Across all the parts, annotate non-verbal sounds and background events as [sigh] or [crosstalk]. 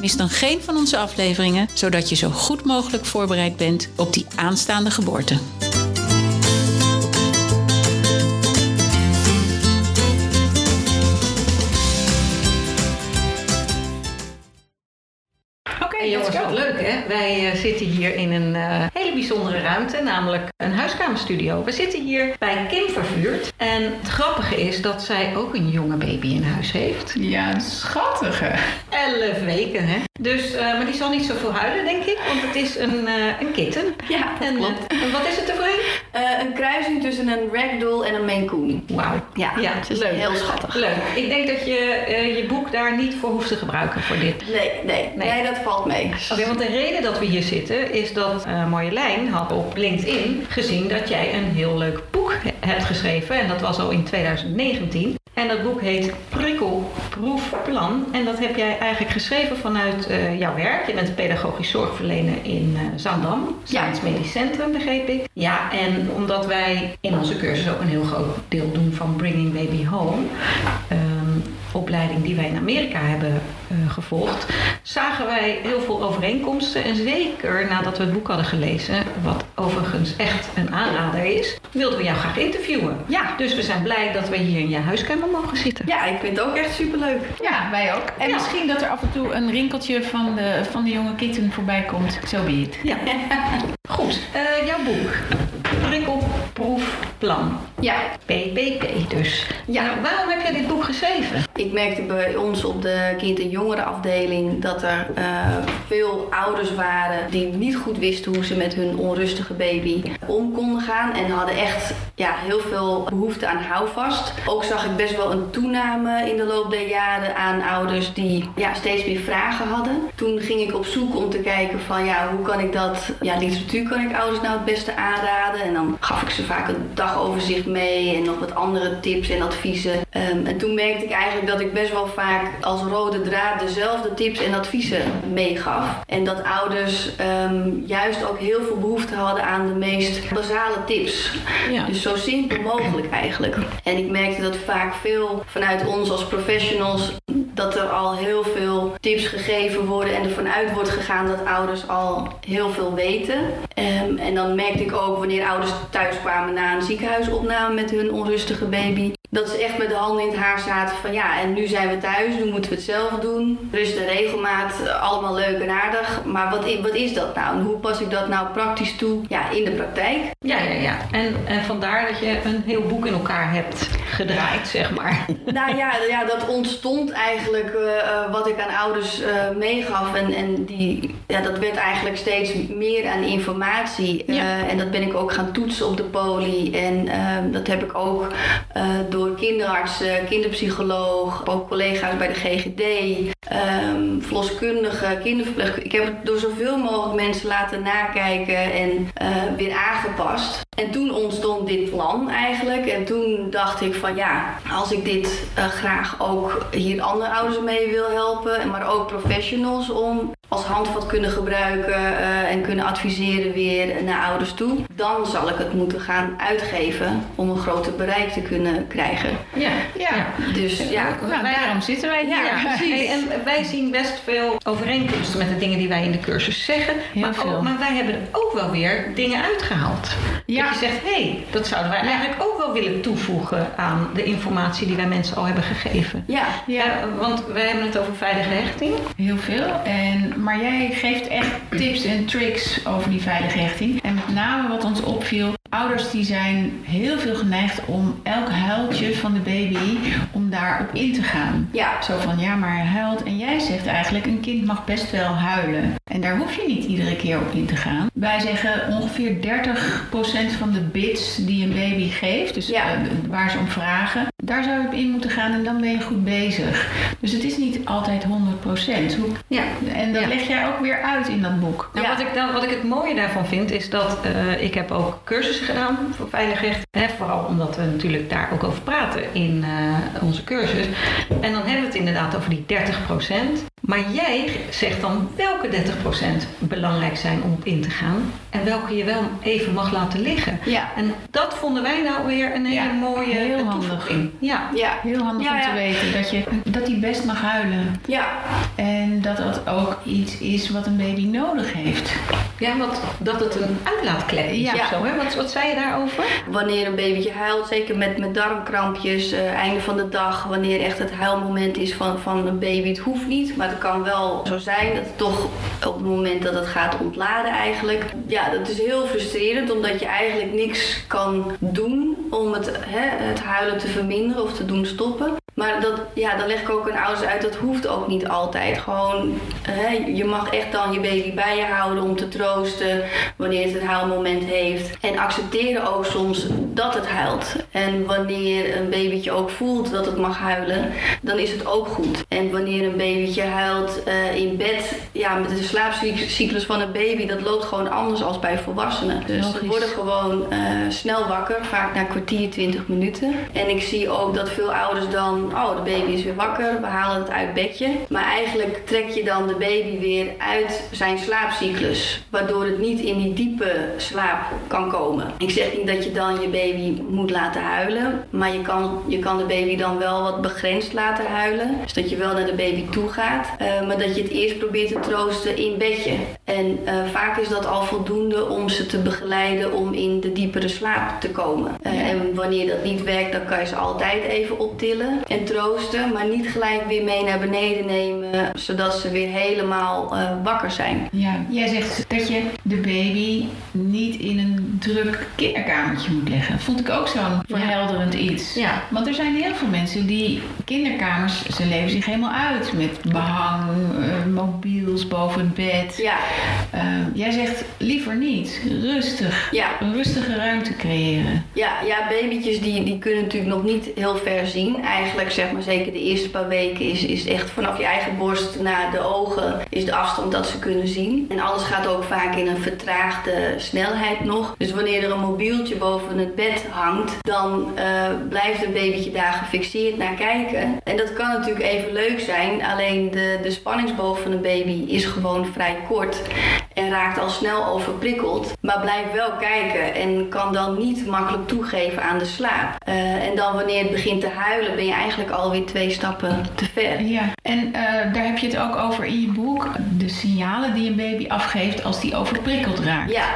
Mis dan geen van onze afleveringen, zodat je zo goed mogelijk voorbereid bent op die aanstaande geboorte. Hey jongens, wat leuk hè? Wij uh, zitten hier in een uh, hele bijzondere ruimte, namelijk een huiskamerstudio. We zitten hier bij Kim Vervuurd. En het grappige is dat zij ook een jonge baby in huis heeft. Ja, een schattige. Elf weken hè? Dus, uh, maar die zal niet zoveel huilen denk ik, want het is een, een kitten. Ja, dat en, klopt. En wat is het ervoor een? een kruising tussen een ragdoll en een Maine Coon. Wauw. Ja, ja het is leuk. heel schattig. Leuk. Ik denk dat je je boek daar niet voor hoeft te gebruiken voor dit. Nee, nee, nee, nee dat valt mee. Oké, okay, want de reden dat we hier zitten is dat Marjolein had op LinkedIn gezien dat jij een heel leuk boek hebt geschreven. En dat was al in 2019. En dat boek heet Prikkelproefplan. En dat heb jij eigenlijk geschreven vanuit uh, jouw werk. Je bent pedagogisch zorgverlener in uh, Zaandam, Science ja. Medisch Centrum, begreep ik. Ja, en omdat wij in onze cursus ook een heel groot deel doen van Bringing Baby Home. Um, opleiding die wij in Amerika hebben uh, gevolgd, zagen wij heel veel overeenkomsten. En zeker nadat we het boek hadden gelezen, wat overigens echt een aanrader is, wilden we jou graag interviewen. Ja. Dus we zijn blij dat we hier in je huiskamer mogen zitten. Ja, ik vind het ook echt superleuk. Ja, wij ook. En Ja. misschien dat er af en toe een rinkeltje van de, van de jonge kitten voorbij komt. Zo be it. Ja. [laughs] Goed, uh, jouw boek. Prikkelproefplan. Ja. PPP dus. Ja. Nou, waarom heb jij dit boek geschreven? Ik merkte bij ons op de kind- en jongerenafdeling dat er uh, veel ouders waren die niet goed wisten hoe ze met hun onrustige baby om konden gaan. En hadden echt ja, heel veel behoefte aan houvast. Ook zag ik best wel een toename in de loop der jaren aan ouders die ja, steeds meer vragen hadden. Toen ging ik op zoek om te kijken van ja, hoe kan ik dat, ja, literatuur kan ik ouders nou het beste aanraden. En dan gaf ik ze vaak een dagoverzicht mee en nog wat andere tips en adviezen. Um, en toen merkte ik eigenlijk dat ik best wel vaak als rode draad dezelfde tips en adviezen meegaf. En dat ouders um, juist ook heel veel behoefte hadden aan de meest basale tips. Ja. Dus zo simpel mogelijk eigenlijk. En ik merkte dat vaak veel vanuit ons als professionals dat er al heel veel tips gegeven worden en ervan uit wordt gegaan dat ouders al heel veel weten. Um, en dan merkte ik ook wanneer ouders thuis kwamen na een ziekenhuisopname met hun onrustige baby. Dat ze echt met de handen in het haar zaten van ja, en nu zijn we thuis, nu moeten we het zelf doen. Rust en regelmaat, allemaal leuk en aardig. Maar wat, wat is dat nou? En hoe pas ik dat nou praktisch toe ja, in de praktijk? Ja, ja, ja. En, en vandaar dat je een heel boek in elkaar hebt gedraaid, zeg maar. [laughs] Nou ja, ja dat ontstond eigenlijk uh, wat ik aan ouders uh, meegaf. En, en die, ja, dat werd eigenlijk steeds meer aan informatie. Ja. En dat ben ik ook gaan toetsen op de poli. En dat heb ik ook door kinderartsen, kinderpsycholoog, ook collega's bij de GGD, um, verloskundigen, kinderverpleegkundigen. Ik heb het door zoveel mogelijk mensen laten nakijken en weer aangepast. En toen ontstond dit plan eigenlijk. En toen dacht ik van ja, als ik dit uh, graag ook hier andere ouders mee wil helpen, maar ook professionals om als handvat kunnen gebruiken uh, en kunnen adviseren weer naar ouders toe, dan zal ik het moeten gaan uitgeven om een groter bereik te kunnen krijgen. Ja, Ja. Dus ja, Nou, wij- daarom zitten wij hier. Ja, precies. Hey, en wij zien best veel overeenkomsten met de dingen die wij in de cursus zeggen. Heel maar, veel. ook, maar wij hebben er ook wel weer dingen uitgehaald. Ja. Dat je zegt, hé, hey, dat zouden wij eigenlijk ook wel willen toevoegen aan de informatie die wij mensen al hebben gegeven. ja. Ja, Eh, want wij hebben het over veilige hechting. heel veel. En, maar jij geeft echt tips en tricks over die veilige hechting. En met name wat ons opviel, ouders die zijn heel veel geneigd om elk huiltje van de baby, om daarop in te gaan. Ja. Zo van, ja, maar hij huilt. En jij zegt eigenlijk, een kind mag best wel huilen. En daar hoef je niet iedere keer op in te gaan. Wij zeggen ongeveer 30% van de bits die een baby geeft, dus Ja. eh, waar ze om vragen, daar zou je op in moeten gaan en dan ben je goed bezig. Dus het is niet altijd 100%. Hoe, Ja. en dat Ja. leg jij ook weer uit in dat boek. Nou, Ja. wat, ik, dan, wat ik het mooie daarvan vind, is dat eh, ik heb ook cursussen gedaan voor veilig recht. Hè, vooral omdat we natuurlijk daar ook over praten in eh, onze cursus. En dan hebben we het inderdaad over die 30%. Maar jij zegt dan welke 30% belangrijk zijn om op in te gaan. En welke je wel even mag laten liggen. Ja, En dat vonden wij nou weer een hele Ja, mooie heel handig. toevoeging. Ja. ja, Heel handig Ja, om te weten dat, je, dat hij best mag huilen. ja. En dat dat ook iets is wat een baby nodig heeft. Ja, wat, dat het een uitlaatklep is Ja. of zo. Hè? Wat, wat zei je daarover? Wanneer een babytje huilt, zeker met, met darmkrampjes, eh, einde van de dag, wanneer echt het huilmoment is van, van een baby. Het hoeft niet, maar het kan wel zo zijn dat het toch op het moment dat het gaat ontladen eigenlijk. Ja, dat is heel frustrerend omdat je eigenlijk niks kan doen om het, hè, het huilen te verminderen of te doen stoppen. Maar dat, ja, dan leg ik ook aan ouders uit, dat hoeft ook niet altijd. Gewoon, hè, je mag echt dan je baby bij je houden om te troosten wanneer het een huilmoment heeft. En accepteren ook soms dat het huilt. En wanneer een babytje ook voelt dat het mag huilen, dan is het ook goed. En wanneer een babytje huilt eh, in bed, ja, met de slaapcyclus van een baby, dat loopt gewoon anders als bij volwassenen. Dus ze Logisch. worden gewoon eh, snel wakker, vaak na een kwartier, 20 minuten. En ik zie ook dat veel ouders dan, oh, de baby is weer wakker, we halen het uit bedje. Maar eigenlijk trek je dan de baby weer uit zijn slaapcyclus, waardoor het niet in die diepe slaap kan komen. Ik zeg niet dat je dan je baby moet laten huilen, maar je kan, je kan de baby dan wel wat begrensd laten huilen. Dus dat je wel naar de baby toe gaat, eh, maar dat je het eerst probeert te troosten in bedje. En eh, vaak is dat al voldoende om ze te begeleiden om in de diepere slaap te komen. Eh, En wanneer dat niet werkt, dan kan je ze altijd even optillen en troosten, maar niet gelijk weer mee naar beneden nemen, zodat ze weer helemaal wakker zijn. Ja, jij zegt dat je de baby niet in een druk kinderkamertje moet leggen. Vond ik ook zo'n verhelderend iets. Ja. Want er zijn heel veel mensen die kinderkamers, ze leven zich helemaal uit met behang, eh, mobiels boven het bed. Ja, Eh, jij zegt liever niet. Rustig. Ja. Een rustige ruimte creëren. Ja, ja babytjes die, die kunnen natuurlijk nog niet heel ver zien. Eigenlijk zeg maar zeker de eerste paar weken is, is echt vanaf je eigen borst naar de ogen is de afstand dat ze kunnen zien. En alles gaat ook vaak in een vertraagde snelheid nog. Dus wanneer er een mobieltje boven het bed hangt, dan eh, blijft een babytje daar gefixeerd naar kijken. En dat kan natuurlijk even leuk zijn, alleen de, de spanningsboog van een baby is gewoon vrij kort en raakt al snel overprikkeld. Maar blijft wel kijken en kan dan niet makkelijk toegeven aan de slaap. Eh, en dan wanneer het begint te huilen, ben je eigenlijk alweer twee stappen te ver. Ja. En eh, daar heb je het ook over in je boek. De signalen die een baby afgeeft als die overprikkeld raakt. Ja,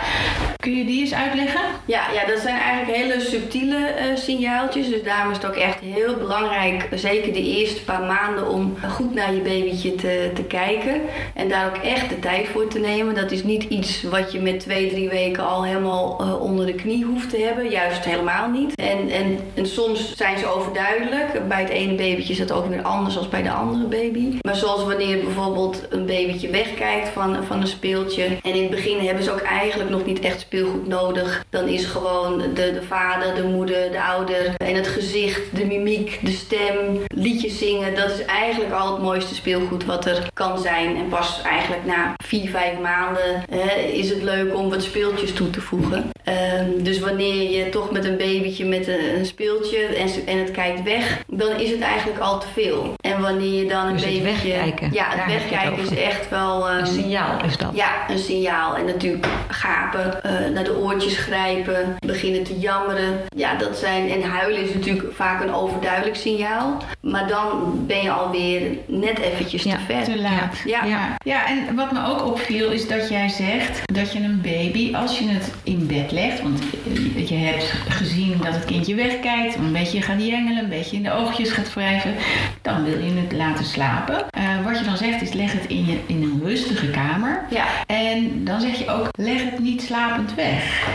Kun je die eens uitleggen? Ja, ja, dat zijn eigenlijk hele subtiele eh, signaaltjes. Dus daarom is het ook echt heel belangrijk, zeker de eerste paar maanden, om goed naar je babytje te, te kijken. En daar ook echt de tijd voor te nemen. Dat is niet iets wat je met twee, drie weken al helemaal eh, onder de knie hoeft te hebben. Juist helemaal niet. En, en, en soms zijn ze overduidelijk. Bij het ene babytje is dat ook weer anders dan bij de andere baby. Maar zoals wanneer bijvoorbeeld een babytje wegkijkt van, van een speeltje. En in het begin hebben ze ook eigenlijk nog niet echt speelgoed nodig. Dan is gewoon de, de vader, de moeder, de ouder en het gezicht, de mimiek, de stem, liedjes zingen. Dat is eigenlijk al het mooiste speelgoed wat er kan zijn. En pas eigenlijk na vier, vijf maanden hè, is het leuk om wat speeltjes toe te voegen. Ehm, dus wanneer je toch met een babytje met een, een speeltje en, en het kijkt weg, dan is het eigenlijk al te veel. En wanneer je dan een Dus het babytje... wegkijken, Ja, het wegkijken is echt wel... ehm, Een signaal is dat. ja, een signaal. En natuurlijk gapen, eh, naar de oortjes grijpen, beginnen te jammeren. Ja, dat zijn. En huilen is natuurlijk vaak een overduidelijk signaal. Maar dan ben je alweer net eventjes Ja, te ver. Te laat. Ja. ja. Ja, en wat me ook opviel is dat jij zegt dat je een baby, als je het in bed legt, want je- je hebt gezien dat het kindje wegkijkt, een beetje gaat jengelen, een beetje in de oogjes gaat wrijven, dan wil je het laten slapen. Eh, wat je dan zegt is leg het in, je, in een rustige kamer. Ja. En dan zeg je ook, leg het niet slapend weg.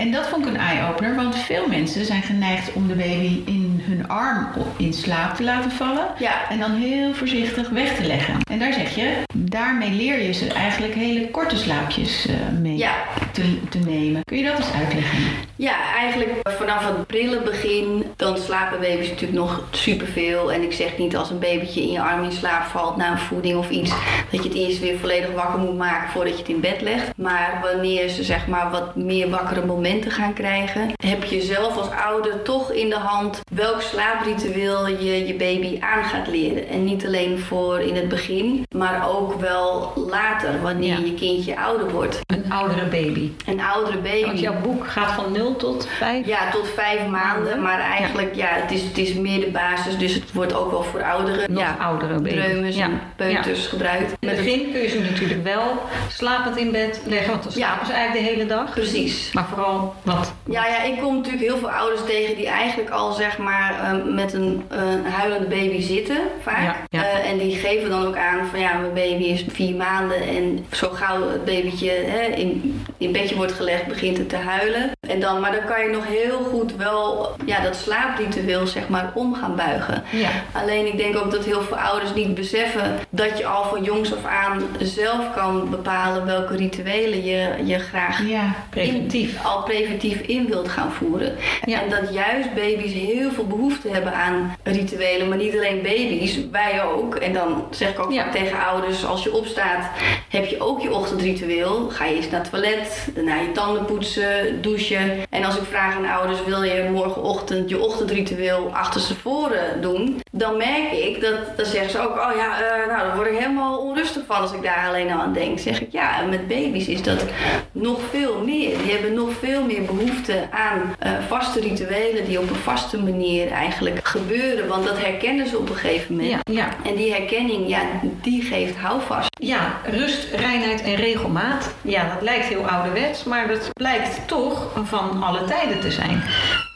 En dat vond ik een eye-opener, want veel mensen zijn geneigd om de baby in hun arm in slaap te laten vallen. Ja. En dan heel voorzichtig weg te leggen. En daar zeg je, daarmee leer je ze eigenlijk hele korte slaapjes uh, mee Ja. te, te nemen. Kun je dat eens uitleggen? Ja, eigenlijk vanaf het prille begin, dan slapen baby's natuurlijk nog superveel. En ik zeg niet als een babytje in je arm in slaap valt na een voeding of iets, dat je het eerst weer volledig wakker moet maken voordat je het in bed legt. Maar wanneer ze zeg maar wat meer wakkere momenten gaan krijgen, heb je zelf als ouder toch in de hand welk slaapritueel je je baby aan gaat leren. En niet alleen voor in het begin, maar ook wel later, wanneer Ja. je kindje ouder wordt. Een oudere baby. Een oudere baby. Want jouw boek gaat van 0 tot 5. Ja, tot vijf maanden. Maar eigenlijk, ja, het, is, het is meer de basis. Dus het wordt ook wel voor ouderen. Nog ja, oudere baby. dreumes Ja. en peuters gebruikt. In het begin kun je ze natuurlijk wel slapend in bed leggen, want dan Ja. slapen ze eigenlijk de hele dag. Precies. Maar vooral wat. Ja, ja, ik kom natuurlijk heel veel ouders tegen die eigenlijk al zeg maar eh, met een, een huilende baby zitten, vaak. Ja, ja. Eh, en die geven dan ook aan van ja, mijn baby is vier maanden en zo gauw het babytje hè, in, in bedje wordt gelegd, begint het te huilen. En dan, maar dan kan je nog heel goed wel ja, dat slaapritueel zeg maar om gaan buigen. Ja. Alleen ik denk ook dat heel veel ouders niet beseffen dat je al van jongs af aan zelf kan bepalen welke rituelen je, je graag Ja. Preventief. in- al preventief in wilt gaan voeren. Ja. En dat juist baby's heel veel behoefte hebben aan rituelen, maar niet alleen baby's, wij ook. En dan zeg ik ook Ja. tegen ouders, als je opstaat, heb je ook je ochtendritueel. Ga je eerst naar het toilet, daarna je tanden poetsen, douchen. En als ik vraag aan ouders, wil je morgenochtend je ochtendritueel achterstevoren doen? Dan merk ik dat, dan zeggen ze ook, oh ja, eh, nou dan word ik helemaal onrustig van als ik daar alleen al aan denk. Zeg ik, ja, en met baby's is dat nog veel meer. Die hebben nog veel meer behoefte aan eh, vaste rituelen die op een vaste manier eigenlijk gebeuren. Want dat herkennen ze op een gegeven moment. Ja, ja. En die herkenning, ja, die geeft houvast. Ja, rust, reinheid en regelmaat. Ja, dat lijkt heel ouderwets, maar dat blijkt toch van alle tijden te zijn.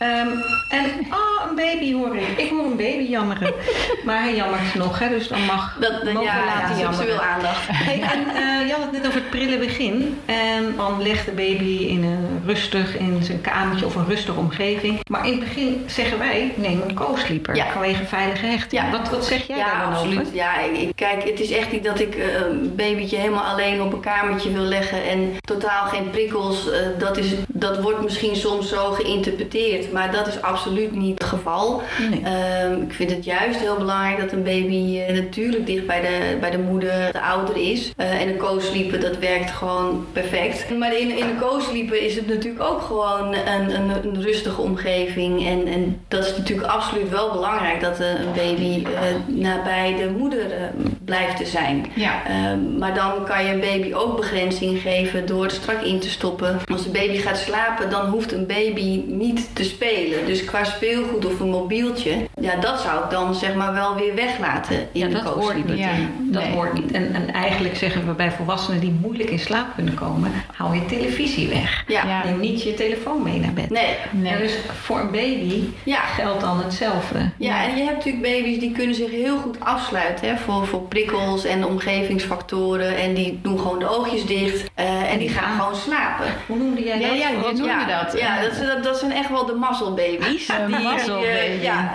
Ehm, en, ah, een baby hoor ik. Ik hoor een baby jammeren. [laughs] Maar hij jammert nog, hè, dus dan mag Dat, mogen ja, we ja, laten jammeren. seksueel aandacht. Hey, en eh, je had het net over het prille begin. En dan legt de baby in een rustig, in zijn kamertje of een rustige omgeving. Maar in het begin zeggen wij, neem een co-sleeper. Ja. Vanwege veilige hechting. Ja. Wat, wat zeg jij Ja, daar dan absoluut. over? Ja, ik, ik- kijk, het is echt niet dat ik eh, een babytje helemaal alleen op een kamertje wil leggen en totaal geen prikkels. Eh, dat, is, dat wordt misschien soms zo geïnterpreteerd, maar dat is absoluut niet het geval. Nee. Ehm, ik vind het juist heel belangrijk dat een baby eh, natuurlijk dicht bij de, bij de moeder, de ouder is. Eh, en een co-sleeper, dat werkt gewoon perfect. Maar in, in een co-sleeper is het natuurlijk ook gewoon een, een, een rustige omgeving. En, en dat is natuurlijk absoluut wel belangrijk dat eh, een baby eh, nabij de moeder blijft te zijn. Ja. Ehm, maar dan kan je een baby ook begrenzing geven door het strak in te stoppen. Als een baby gaat slapen, dan hoeft een baby niet te spelen. Dus qua speelgoed of een mobieltje, ja, dat zou ik dan zeg maar wel weer weglaten in Ja, de dat hoort co-sleeper. niet. Ja, Dat nee. hoort niet. En, en eigenlijk zeggen we bij volwassenen die moeilijk in slaap kunnen komen, hou je televisie weg. Ja. Ja. Neem niet je telefoon mee naar bed. Nee. Nee. En dus voor een baby Ja. geldt dan hetzelfde. Ja, en je hebt natuurlijk baby's die kunnen zich heel goed afsluiten hè, voor, voor prikkels en omgevingsfactoren. En die doen gewoon de oogjes dicht eh, en die gaan gewoon slapen. Hoe noemde jij Ja, dat? ja, je Wat- noemde ja, dat. Ja, dat, zijn- dat, dat zijn echt wel de mazzelbaby's. De Die- die, eh, ja,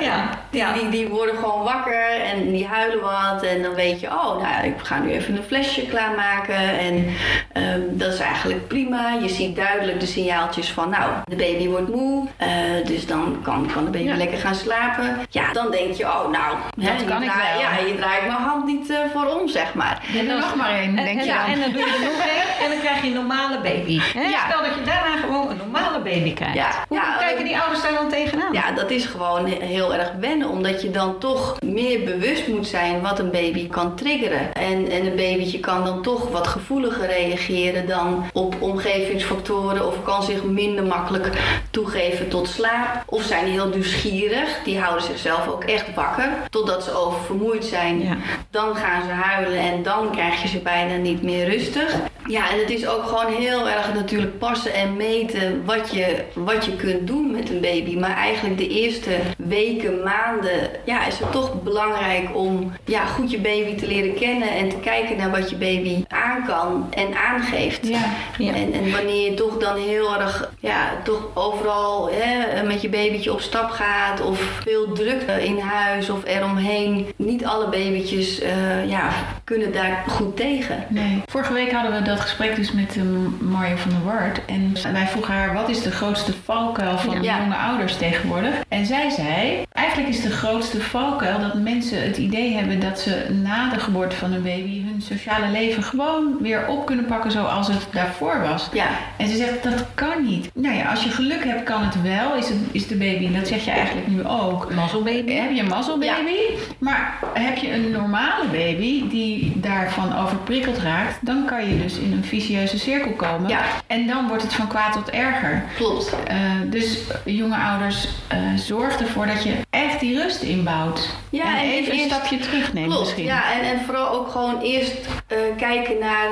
Ja, Die, die, die worden gewoon wakker en die huilen wat. En dan weet je, oh, nou, ik ga nu even een flesje klaarmaken. En ehm, dat is eigenlijk prima. Je ziet duidelijk de signaaltjes van, nou, de baby wordt moe. eh, dus dan kan, kan de baby Ja. lekker gaan slapen. Ja, dan denk je, oh, nou, hè, Dat je kan ik draai- wel. Ja, je draait mijn hand niet eh, voor om, zeg maar. En er nog maar één, En, denk en, je ja, dan. en dan doe je er nog [laughs] één en dan krijg je een normale baby. Hè? Ja. Stel dat je daarna gewoon een normale baby krijgt. Ja. Hoe Ja, kijken die ouders daar dan tegenaan? Ja, dat is gewoon heel erg wennen, omdat je dan toch meer bewust moet zijn wat een baby kan triggeren. En, en een babytje kan dan toch wat gevoeliger reageren dan op omgevingsfactoren of kan zich minder makkelijk toegeven tot slaap. Of zijn heel nieuwsgierig, die houden zichzelf ook echt wakker totdat ze oververmoeid zijn. Ja. Dan gaan ze huilen en dan krijg je ze bijna niet meer rustig. Ja, en het is ook gewoon heel erg natuurlijk passen en meten wat je, wat je kunt doen met een baby. Maar eigenlijk de eerste weken, maanden, ja, is het toch belangrijk om ja, goed je baby te leren kennen en te kijken naar wat je baby aan kan en aangeeft. Ja. Ja. En, en wanneer je toch dan heel erg, ja, toch overal hè, met je babytje op stap gaat of veel druk in huis of eromheen. Niet alle babytjes eh, ja, kunnen daar goed tegen. Nee. Vorige week hadden we dat gesprek dus met eh, Mario van der Wart. En wij vroegen haar, wat is de grootste valkuil van Ja. jonge ouders tegenwoordig? En zij zei, eigenlijk is de grootste valkuil dat mensen het idee hebben dat ze na de geboorte van een baby hun sociale leven gewoon weer op kunnen pakken zoals het daarvoor was. Ja, En ze zegt, dat kan niet. Nou ja, als je geluk hebt, kan het wel, is, het, is de baby. En dat zeg je eigenlijk nu ook. Mazzelbaby. Heb je een mazzelbaby, maar heb je een normale baby die daarvan overprikkeld raakt, dan kan je dus in een vicieuze cirkel komen. Ja. En dan wordt het van kwaad tot erger. klopt. Eh, dus jonge ouders, eh, zorg ervoor dat je echt die rust inbouwt. Ja, en, en even een stapje terugnemen Klopt, misschien. ja. En, en vooral ook gewoon eerst eh, kijken naar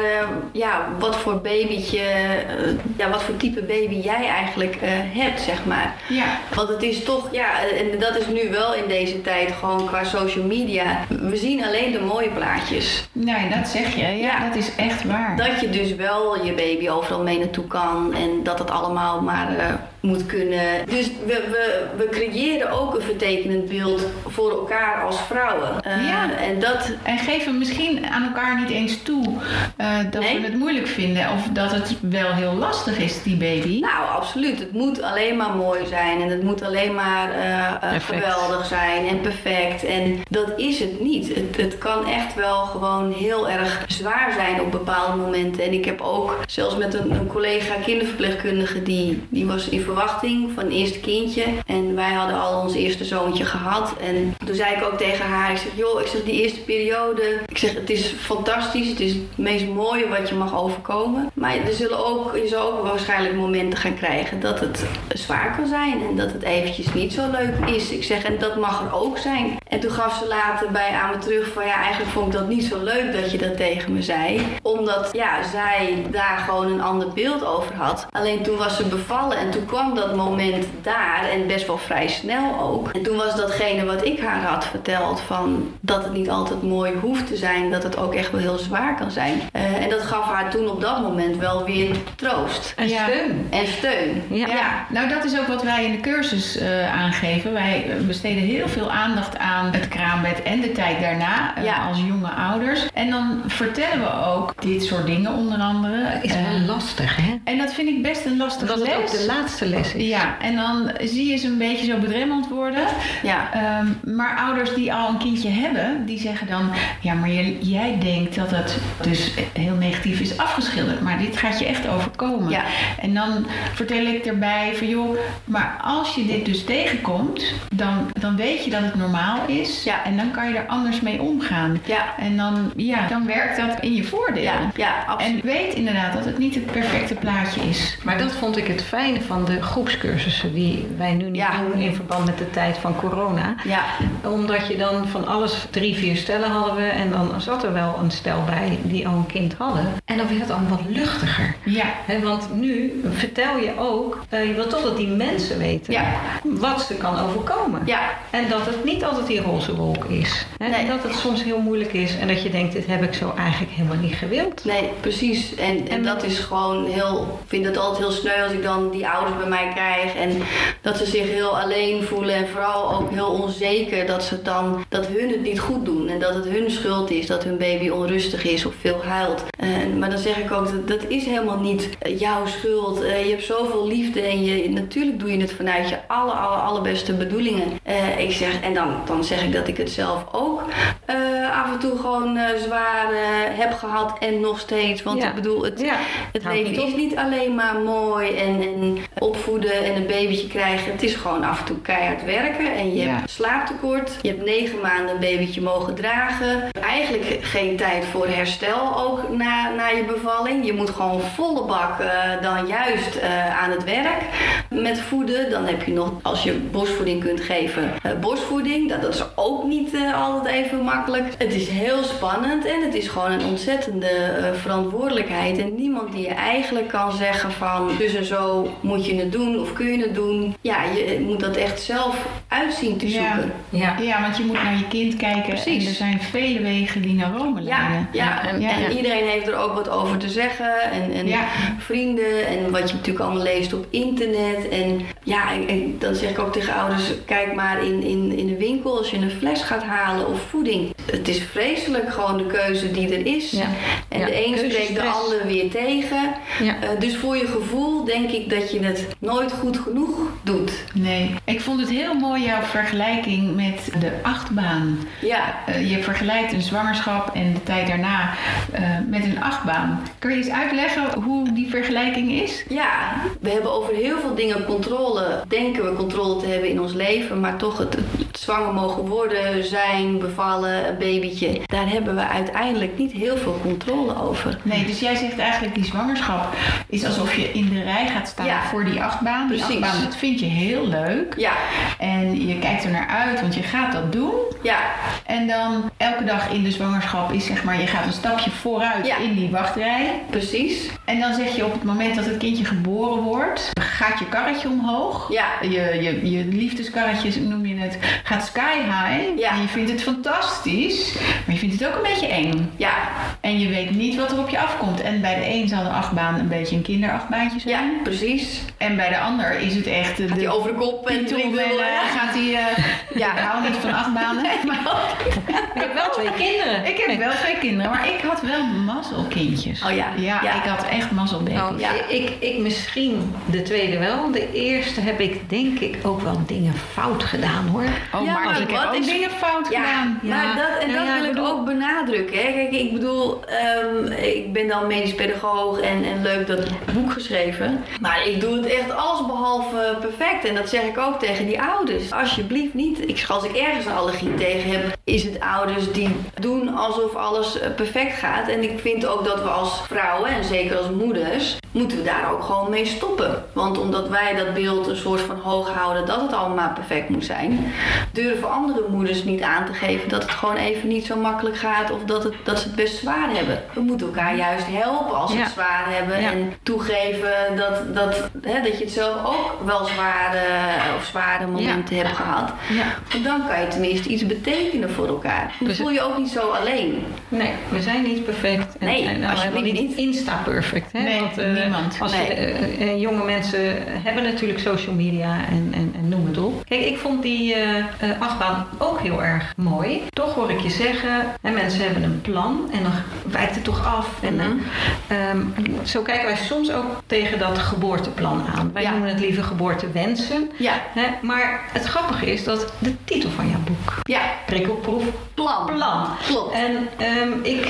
ja, wat voor babytje, ja, wat voor type baby jij eigenlijk hebt, zeg maar. Ja. Want het is toch, ja, en dat is nu wel in deze tijd gewoon qua social media. We zien alleen de mooie plaatjes. Nee, dat zeg je. Ja, Ja. dat is echt waar. Dat je dus wel je baby overal mee naartoe kan en dat het allemaal maar eh, moet kunnen. Dus we, we, we creëren ook een vertekenend beeld voor elkaar als vrouwen. Eh, Ja. En dat, En geven misschien aan elkaar niet eens toe eh, dat Nee. we het moeilijk vinden of dat het wel heel lastig is, die baby. nou absoluut, het moet alleen maar mooi zijn en het moet alleen maar geweldig zijn en perfect. En dat is het niet. Het, het kan echt wel gewoon heel erg zwaar zijn op bepaalde momenten. En ik heb ook zelfs met een, een collega kinderverpleegkundige die, die was in verwachting van een eerste kindje. En wij hadden al ons eerste zoontje gehad. En toen zei ik ook tegen haar, ik zeg joh, ik zeg die eerste periode, ik zeg het is fantastisch, het is het meest mooie wat je mag overkomen. Maar er zullen ook, je zal ook waarschijnlijk momenten gaan krijgen dat het zwaar kan zijn en dat het eventjes niet zo leuk is. Ik zeg, en dat mag er ook zijn. En toen gaf ze later bij aan me terug van ja, eigenlijk vond ik dat niet zo leuk dat je dat tegen me zei. Omdat ja, zij daar gewoon een ander beeld over had. Alleen toen was ze bevallen en toen kwam dat moment daar en best wel vrij snel ook. En toen was datgene wat ik haar had verteld van dat het niet altijd mooi hoeft te zijn, dat het ook echt wel heel zwaar kan zijn. Eh, en dat gaf haar toen op dat moment wel weer troost En Ja. steun. en steun. Ja. Ja, nou dat is ook wat wij in de cursus eh, aangeven. Wij eh, besteden heel veel aandacht aan het kraambed en de tijd daarna Ja. als jonge ouders. En dan vertellen we ook dit soort dingen onder andere. Is wel Eh, lastig, hè? en dat vind ik best een lastige Dat het les. ook de laatste les is. Ja, en dan zie je ze een beetje zo bedremmeld worden. Ja. Ehm, maar ouders die al een kindje hebben, die zeggen dan... Ja, maar jij, jij denkt dat het dus heel negatief is afgeschilderd. Maar dit gaat je echt overkomen. Ja. En dan vertel ik erbij van... joh, maar als je dit dus tegenkomt... dan, dan weet je dat het normaal is. Ja. En dan kan je er anders mee omgaan. Ja. En dan, ja, dan werkt dat in je voordeel. Ja, ja, absoluut. En weet inderdaad dat het niet het perfecte plaatje is. Maar dat vond ik het fijne van de groepscursussen die wij nu niet Ja. doen in verband met de tijd van corona. Ja, Omdat je dan van alles, drie, vier stellen hadden we. En dan zat er wel een stel bij die al een kind hadden. En dan werd het allemaal wat luchtiger. Ja, Hè, want nu vertel je ook, eh, je wilt toch dat die mensen weten Ja. wat ze kan overkomen. ja, En dat het niet altijd die roze wolk is. Hè? Nee. En dat het soms heel moeilijk is en dat je denkt, dit heb ik zo eigenlijk helemaal niet gewild. nee, precies. En, en dat is gewoon heel, ik vind het altijd heel sneu als ik dan die ouders bij mij krijg. En dat ze zich heel alleen voelen en vooral ook heel onzeker dat ze dan, dat hun het niet goed doen. En dat het hun schuld is dat hun baby onrustig is of veel huilt. En, maar dan zeg ik ook, dat, dat is helemaal niet jouw schuld. Eh, je hebt zoveel liefde en je, natuurlijk doe je het vanuit je alle, alle, allerbeste bedoelingen. Eh, ik zeg, en dan, dan zeg ik dat ik het zelf ook eh, af en toe gewoon eh, zwaar eh, heb gehad en nog steeds. Want Ja. ik bedoel, het, Ja, het leven niet op. is niet alleen maar mooi en, en opvoeden en een babytje krijgen. Het is gewoon af en toe keihard werken. En je Ja. hebt slaaptekort. Je hebt negen maanden een babytje mogen dragen. Eigenlijk geen tijd voor herstel ook na, na je bevalling. Je moet gewoon volle bak eh, dan juist eh, aan het werk. Met voeden. Dan heb je nog, als je borstvoeding kunt geven, uh, borstvoeding. Dat, dat is ook niet uh, altijd even makkelijk. Het is heel spannend en het is gewoon een ontzettende uh, verantwoordelijkheid. En niemand die je eigenlijk kan zeggen van dus en zo moet je het doen of kun je het doen. Ja, je moet dat echt zelf uitzien te zoeken. Ja, ja. ja want je moet naar je kind kijken. Precies. En er zijn vele wegen die naar Rome leiden. Ja, ja. En, en iedereen heeft er ook wat over te zeggen. En, en vrienden en wat je natuurlijk allemaal leest op internet. En ja, en, en dan zeg ik ook tegen ouders, kijk maar in, in, in de winkel als je een fles gaat halen of voeding. Het is vreselijk gewoon de keuze die er is. Ja. En Ja, de een spreekt de ander weer tegen. Ja. Eh, dus voor je gevoel denk ik dat je het nooit goed genoeg doet. Nee, ik vond het heel mooi jouw vergelijking met de achtbaan. Ja, Eh, je vergelijkt een zwangerschap en de tijd daarna eh, met een achtbaan. Kun je eens uitleggen hoe die vergelijking is? Ja, we hebben over heel veel dingen controle. Denken we controle te hebben in ons leven, maar toch het, zwanger mogen worden, zijn, bevallen, een babytje. Daar hebben we uiteindelijk niet heel veel controle over. Nee, dus jij zegt eigenlijk die zwangerschap is alsof je in de rij gaat staan Ja. voor die achtbaan. Die Precies. achtbaan, dat vind je heel leuk. Ja, En je kijkt er naar uit, want je gaat dat doen. ja, En dan elke dag in de zwangerschap is zeg maar, je gaat een stapje vooruit Ja. in die wachtrij. precies. En dan zeg je op het moment dat het kindje geboren wordt, gaat je karretje omhoog. Ja, Je, je, je liefdeskarretje, noem je het, gaat sky high. Ja. En je vindt het fantastisch, maar je vindt het ook een beetje eng. ja, En je weet niet wat er op je afkomt. En bij de een zal de achtbaan een beetje een kinderachtbaantje zijn. ja, precies. En bij de ander is het echt de, Gaat hij over de kop en Pietol drie en, eh, gaat hij... eh, [laughs] Ja. Ik hou niet van achtbanen. [laughs] maar Ik heb wel twee kinderen. ik heb wel twee kinderen, maar ik had wel mazzelkindjes. Oh ja, Ja, ja. ik had echt. Nou, Ja. ik, ik misschien de tweede wel. De eerste heb ik denk ik ook wel dingen fout gedaan hoor. Oh, Ja, maar ik heb wat ook is- dingen fout Ja, gedaan. maar dat, en dat wil ik bedoel- ook benadrukken. Hè. Kijk, ik bedoel, ehm, ik ben dan medisch pedagoog en, en leuk dat boek geschreven. Maar ik doe het echt alles behalve perfect. En dat zeg ik ook tegen die ouders. Alsjeblieft niet. Ik, als ik ergens een allergie tegen heb, is het ouders die doen alsof alles eh, perfect gaat. En ik vind ook dat we als vrouwen, en zeker als moeders, moeten we daar ook gewoon mee stoppen. Want omdat wij dat beeld een soort van hoog houden dat het allemaal perfect moet zijn, durven andere moeders niet aan te geven dat het gewoon even niet zo makkelijk gaat of dat, het, dat ze het best zwaar hebben. We moeten elkaar juist helpen als we Ja. het zwaar hebben Ja. en toegeven dat, dat, hè, dat je het zelf ook wel zware of zware momenten hebt gehad. Ja. Want dan kan je tenminste iets betekenen voor elkaar. Dan Dus- voel je ook niet zo alleen. Nee, we zijn niet perfect. En, Nee, en nou alsjeblieft helemaal niet. Insta-perfect. Hè? Nee, Want, eh, niemand. Als Nee. je, eh, eh, jonge mensen hebben natuurlijk social media en, en, en noem het op. Kijk, ik vond die eh, eh, achtbaan ook heel erg mooi. Toch hoor ik je zeggen, hè, mensen hebben een plan en dan wijkt het toch af. En, Mhm. eh, ehm, zo kijken wij soms ook tegen dat geboorteplan aan. Wij Ja. noemen het liever geboortewensen. Ja, Hè? Maar het grappige is dat de titel van jouw boek, ja, prikkelproef plan. plan. Klopt. En ehm, ik,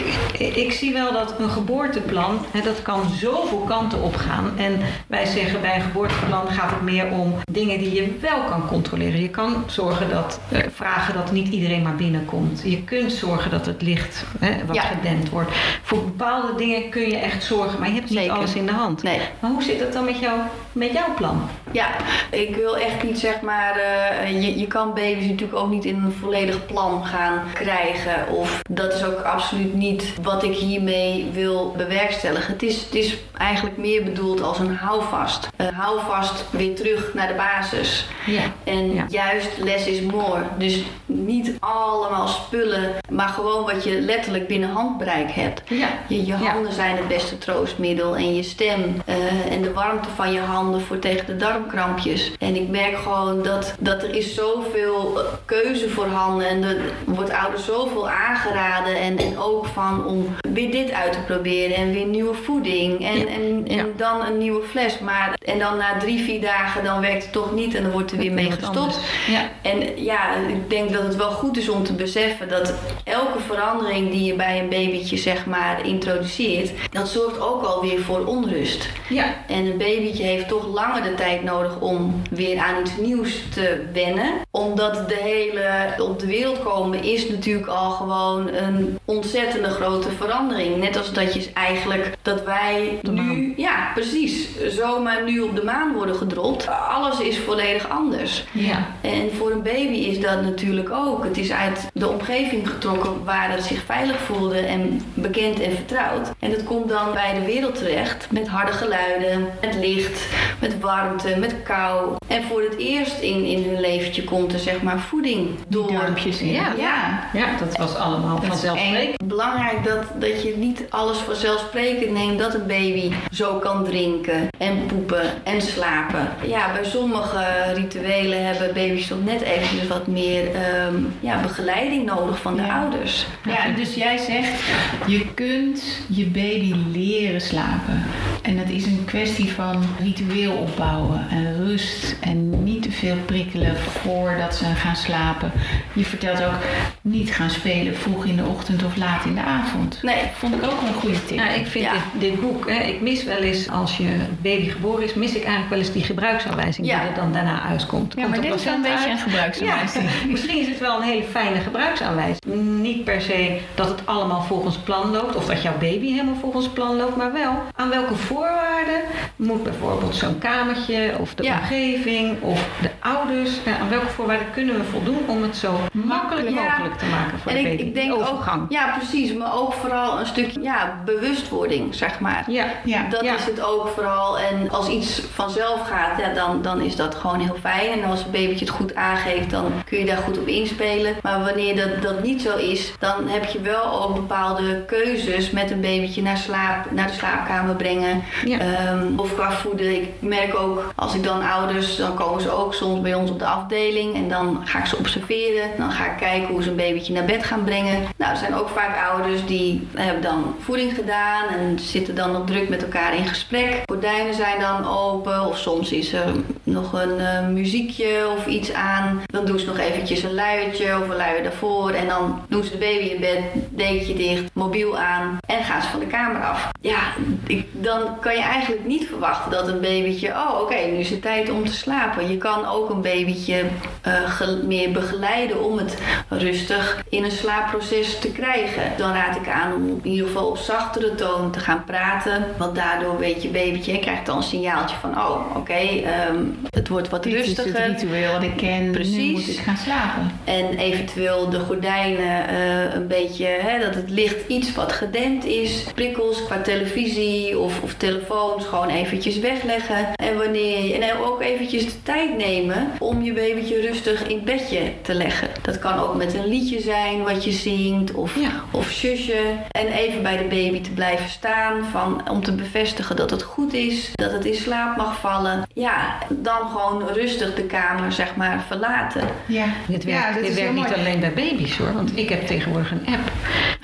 ik zie wel dat een geboorteplan, hè, dat kan zoveel kanten opgaan. En wij zeggen bij een geboorteplan gaat het meer om dingen die je wel kan controleren. Je kan zorgen dat, eh, vragen dat niet iedereen maar binnenkomt. Je kunt zorgen dat het licht hè, wat Ja. gedempt wordt. Voor bepaalde dingen kun je echt zorgen, maar je hebt niet alles in de hand. Nee. Maar hoe zit het dan met, jou, met jouw plan? Ja, ik wil echt niet zeg maar. eh, je, je kan baby's natuurlijk ook niet in een volledig plan gaan krijgen. Of dat is ook absoluut niet wat ik hiermee wil bewerkstelligen. Het is, het is eigenlijk meer bedoeld als een houvast. Een houvast weer terug naar de basis. Ja. En Ja. juist less is more. Dus niet allemaal spullen, maar gewoon wat je letterlijk binnen handbereik hebt. Ja. Je, je Ja. handen zijn het beste troostmiddel en je stem eh, en de warmte van je handen voor tegen de darmkrampjes. En ik merk gewoon dat, dat er is zoveel keuze voorhanden en er wordt ouders zoveel aangeraden en, en ook van om weer dit uit te proberen en weer nieuwe voeding en, Ja. en, en Ja. dan een nieuwe fles. Maar, en dan na drie, vier dagen dan werkt het toch niet en dan wordt er weer mee gestopt. Ja. En ja, ik denk dat het wel goed is om te beseffen dat elke verandering die je bij een babytje zeg maar introduceert, dat zorgt ook alweer voor onrust. Ja. En een babytje heeft toch langer de tijd nodig om weer aan iets nieuws te wennen. Omdat de hele op de wereld komen is natuurlijk al gewoon een ontzettende grote verandering. Net als dat je eigenlijk dat wij nu, ja precies, zomaar nu op de maan worden gedropt. Alles is volledig anders. Ja. En voor een baby is dat natuurlijk ook. Het is uit de omgeving getrokken waar het zich veilig voelde en bekend en vertrouwd. En dat komt dan bij de wereld terecht met harde geluiden, met licht, met warmte, met kou. En voor het eerst in, in hun leventje komt er zeg maar voeding door. Dorpjes in. Ja. ja. Ja, dat was allemaal vanzelfsprekend. Belangrijk dat, dat je niet alles vanzelfsprekend neemt dat een baby zo kan drinken en poepen en slapen. Ja, bij sommige rituelen hebben baby's toch net eventjes wat meer ehm, ja, begeleiding nodig van de Ja. ouders. Ja, dus jij zegt, je kunt je baby leren slapen. En dat is een kwestie van ritueel opbouwen en rust en niet te veel prikkelen voordat ze gaan slapen. Je vertelt ook niet gaan spelen vroeg in de ochtend of laat in de avond. Nee, Vond ik ook wel een goede tip. Nou, ik vind Ja. dit, dit boek, hè, ik mis wel eens als je baby geboren is, mis ik eigenlijk wel eens die gebruiksaanwijzing Ja. die er dan daarna uitkomt. ja, maar dit is wel een beetje een uit? Gebruiksaanwijzing. Ja, [laughs] misschien is het wel een hele fijne gebruiksaanwijzing. Niet per se dat het allemaal volgens plan loopt of dat jouw baby helemaal volgens plan loopt, maar wel aan welke voorwaarden moet bijvoorbeeld zo'n kamertje of de Ja. omgeving of de ouders, ja, aan welke voorwaarden kunnen we voldoen om het zo makkelijk Ja. mogelijk te maken voor en de ik, baby. ik denk overgang. ook, ja precies, maar ook vooral een stukje ja, bewustwording, zeg maar. Ja. Ja. Dat Ja. is het ook vooral. En als iets vanzelf gaat, ja, dan, dan is dat gewoon heel fijn. En als een babytje het goed aangeeft, dan kun je daar goed op inspelen. Maar wanneer dat, dat niet zo is, dan heb je wel ook bepaalde keuzes met een babytje naar, slaap, naar de slaapkamer brengen. Ja. Ehm, of qua voeden. Ik merk ook, als ik dan ouders, dan komen ze ook soms bij ons op de afdeling. En dan ga ik ze observeren. Dan ga ik kijken hoe ze een babytje naar bed gaan brengen. Nou, er zijn ook vaak ouders die hebben dan voeding gedaan. En zitten dan nog druk met elkaar in gesprek. Gordijnen zijn dan open. Of soms is er nog een eh, muziekje of iets aan. Dan doen ze nog eventjes een luiertje of een luier daarvoor. En dan doen ze de baby in bed, dekentje dicht, mobiel aan. En gaan ze van de kamer af. Ja, ik, dan kan je eigenlijk niet verwachten dat een babytje... Oh, oké, nu is het tijd om te slapen. Je kan ook een babytje eh, meer begeleiden om het rustig in een slaapproces te krijgen. Dan raad ik aan om in ieder geval op zachtere toon te gaan praten. Want daardoor weet je babytje, je krijgt dan een signaaltje van... Oh, oké, ehm, het wordt wat Dit is het rustiger. ritueel wat ik ken. Nu moet ik gaan slapen. En eventueel de gordijnen eh, een beetje, hè, dat het licht iets wat gedempt is. Prikkels qua televisie of, of telefoons gewoon eventjes wegleggen. En wanneer je, en ook eventjes de tijd nemen om je babytje rustig in het bedje te leggen. Dat kan ook met een liedje zijn wat je zingt of, Ja. of zusje. En even bij de baby te blijven staan van, om te bevestigen dat het goed is. Dat het in slaap mag vallen. Ja, dan gewoon rustig de kamer zeg maar verlaten. Ja, Dit werkt, ja, dit werkt niet alleen bij baby's hoor, want ik heb tegenwoordig een app.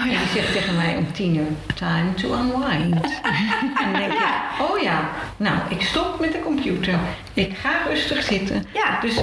Oh, En die zegt tegen mij om tien uur, time to unwind. [laughs] en dan denk ik, oh ja, nou ik stop met de computer. Ik ga rustig zitten. Ja. Dus,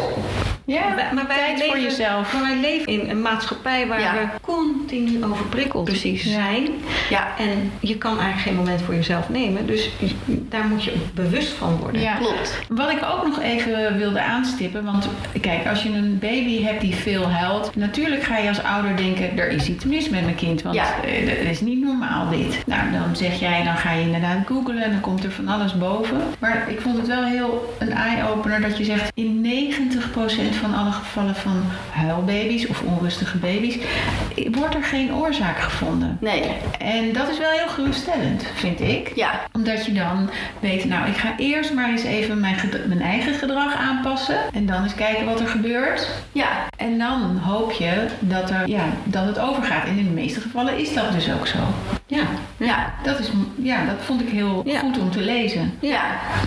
Ja, maar wij tijd leven, voor jezelf. Maar wij leven in een maatschappij waar Ja. we continu overprikkeld Precies. zijn. Ja, En je kan eigenlijk geen moment voor jezelf nemen. Dus daar moet je bewust van worden. Ja. klopt. Wat ik ook nog even wilde aanstippen, want kijk, als je een baby hebt die veel huilt, natuurlijk ga je als ouder denken, er is iets mis met mijn kind, want Ja. eh, dat is niet normaal dit. Nou, dan zeg jij, dan ga je inderdaad googlen en dan komt er van alles boven. Maar ik vond het wel heel een eye-opener dat je zegt, in 90% van alle gevallen van huilbaby's of onrustige baby's, eh, wordt er geen oorzaak gevonden. Nee. En dat is wel heel geruststellend, vind ik Ja, omdat je dan weet, nou, ik ga eerst maar eens even mijn, mijn eigen gedrag aanpassen. En dan eens kijken wat er gebeurt. ja, En dan hoop je dat, er, ja, dat het overgaat. En in de meeste gevallen is dat dus ook zo. Ja. ja, Dat, is, ja, dat vond ik heel Ja. goed om te lezen. ja.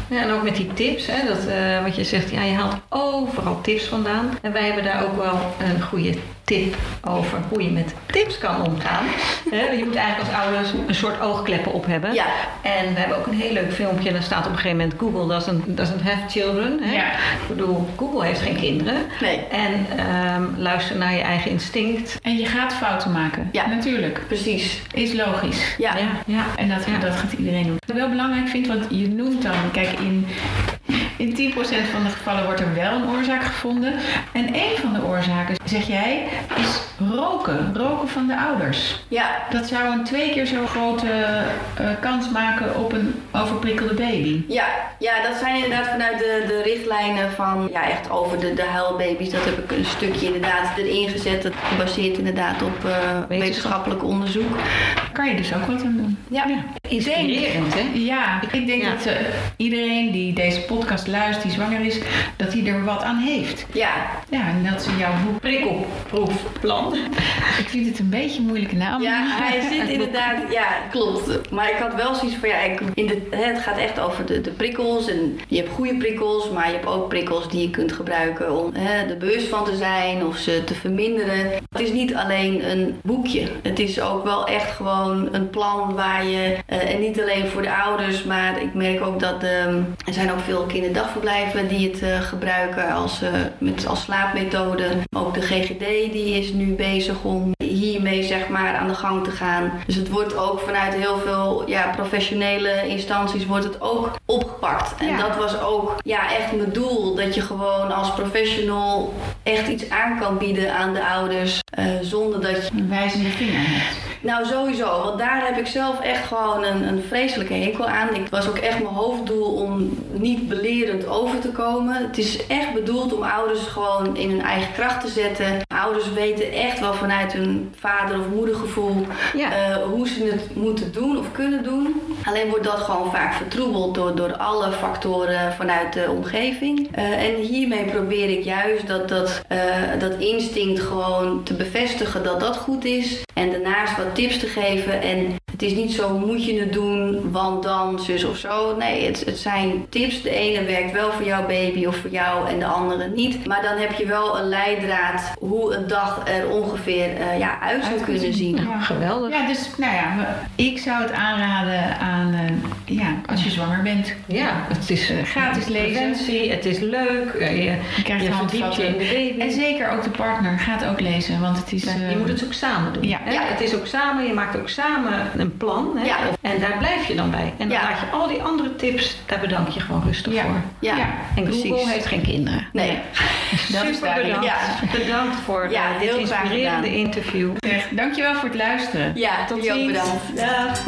Ja, en ook met die tips, hè, dat, eh, wat je zegt, ja, je haalt overal tips vandaan. En wij hebben daar ook wel een goede tip over hoe je met tips kan omgaan. [laughs] Je moet eigenlijk als ouders een soort oogkleppen op hebben. Ja. En we hebben ook een heel leuk filmpje en daar staat op een gegeven moment Google doesn't, doesn't have children. Hè? Ja. Ik bedoel, Google heeft geen kinderen. Nee. En ehm, luister naar je eigen instinct. En je gaat fouten maken. Ja. Natuurlijk. Precies. Is logisch. Ja. ja. En dat, Ja. dat gaat iedereen doen. Wat ik wel belangrijk vind, want je noemt dan, kijk, in In 10% van de gevallen wordt er wel een oorzaak gevonden. En een van de oorzaken, zeg jij, is roken. Roken van de ouders. Ja, Dat zou een twee keer zo grote eh, kans maken op een overprikkelde baby. Ja, ja, dat zijn inderdaad vanuit de, de richtlijnen van ja, echt over de, de huilbaby's. Dat heb ik een stukje inderdaad erin gezet. Dat gebaseerd inderdaad op eh, wetenschappelijk onderzoek. Kan je dus ook wat aan doen. Ja. Inspirerend, hè? Ja, ik denk Ja. dat eh, iedereen die deze podcast luistert, die zwanger is, dat hij er wat aan heeft. Ja, Ja, en dat ze jouw boek. Prikkelproefplan. [laughs] Ik vind het een beetje een moeilijke naam. ja, hij [laughs] zit inderdaad, ja, klopt. Maar ik had wel zoiets van, ja, ik, in de, het gaat echt over de, de prikkels. En je hebt goede prikkels, maar je hebt ook prikkels die je kunt gebruiken om hè, er bewust van te zijn of ze te verminderen. Het is niet alleen een boekje. Het is ook wel echt gewoon een plan waar je, eh, en niet alleen voor de ouders, maar ik merk ook dat ehm, er zijn ook veel kinderdagverblijven die het eh, gebruiken als, eh, met, als slaapmethode. Ook de GGD die is nu bezig om hiermee zeg maar aan de gang te gaan. Dus het wordt ook vanuit heel veel ja, professionele instanties wordt het ook opgepakt. En Ja. dat was ook ja, echt mijn doel. Dat je gewoon als professional echt iets aan kan bieden aan de ouders. eh, zonder dat je Een wijzende vinger hebt. Nou, sowieso. Want daar heb ik zelf echt gewoon een, een vreselijke hekel aan. Ik was ook echt mijn hoofddoel om niet belerend over te komen. Het is echt bedoeld om ouders gewoon in hun eigen kracht te zetten. Ouders weten echt wel vanuit hun vader- of moedergevoel Ja. eh, hoe ze het moeten doen of kunnen doen. Alleen wordt dat gewoon vaak vertroebeld door, door alle factoren vanuit de omgeving. Eh, en hiermee probeer ik juist dat, dat, eh, dat instinct gewoon te bevestigen dat dat goed is. En daarnaast wat tips te geven. En is niet zo moet je het doen, want dan zus of zo. Nee, het, het zijn tips. De ene werkt wel voor jouw baby of voor jou en de andere niet. Maar dan heb je wel een leidraad hoe een dag er ongeveer eh, ja, uit zou kunnen zien. Ja. Geweldig. Ja, dus nou ja, ik zou het aanraden aan, eh, ja, als je zwanger bent. Ja, het is Eh, gratis lezen. preventie, het is leuk. Je, Je krijgt je een verdiept je in de baby. En zeker ook de partner gaat ook lezen, want het is... Eh, je moet het ook samen doen. Ja. hè? Ja. Het is ook samen, je maakt ook samen een plan. Hè? Ja. En daar blijf je dan bij. En dan Ja. laat je al die andere tips, daar bedank je gewoon rustig Ja. voor. Ja, Ja. En precies. Google heeft geen kinderen. Nee. [laughs] Dat is Super duidelijk. bedankt. Ja. Bedankt voor Ja, eh, dit heel inspirerende gedaan. interview. Zeg, Dankjewel voor het luisteren. Ja, tot ziens. bedankt. Dag.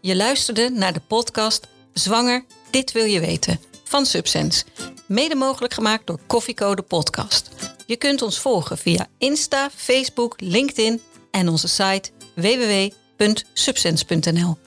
Je luisterde naar de podcast Zwanger, dit wil je weten van Subsense. Mede mogelijk gemaakt door Koffiecode Podcast. Je kunt ons volgen via Insta, Facebook, LinkedIn en onze site www.subsense.nl.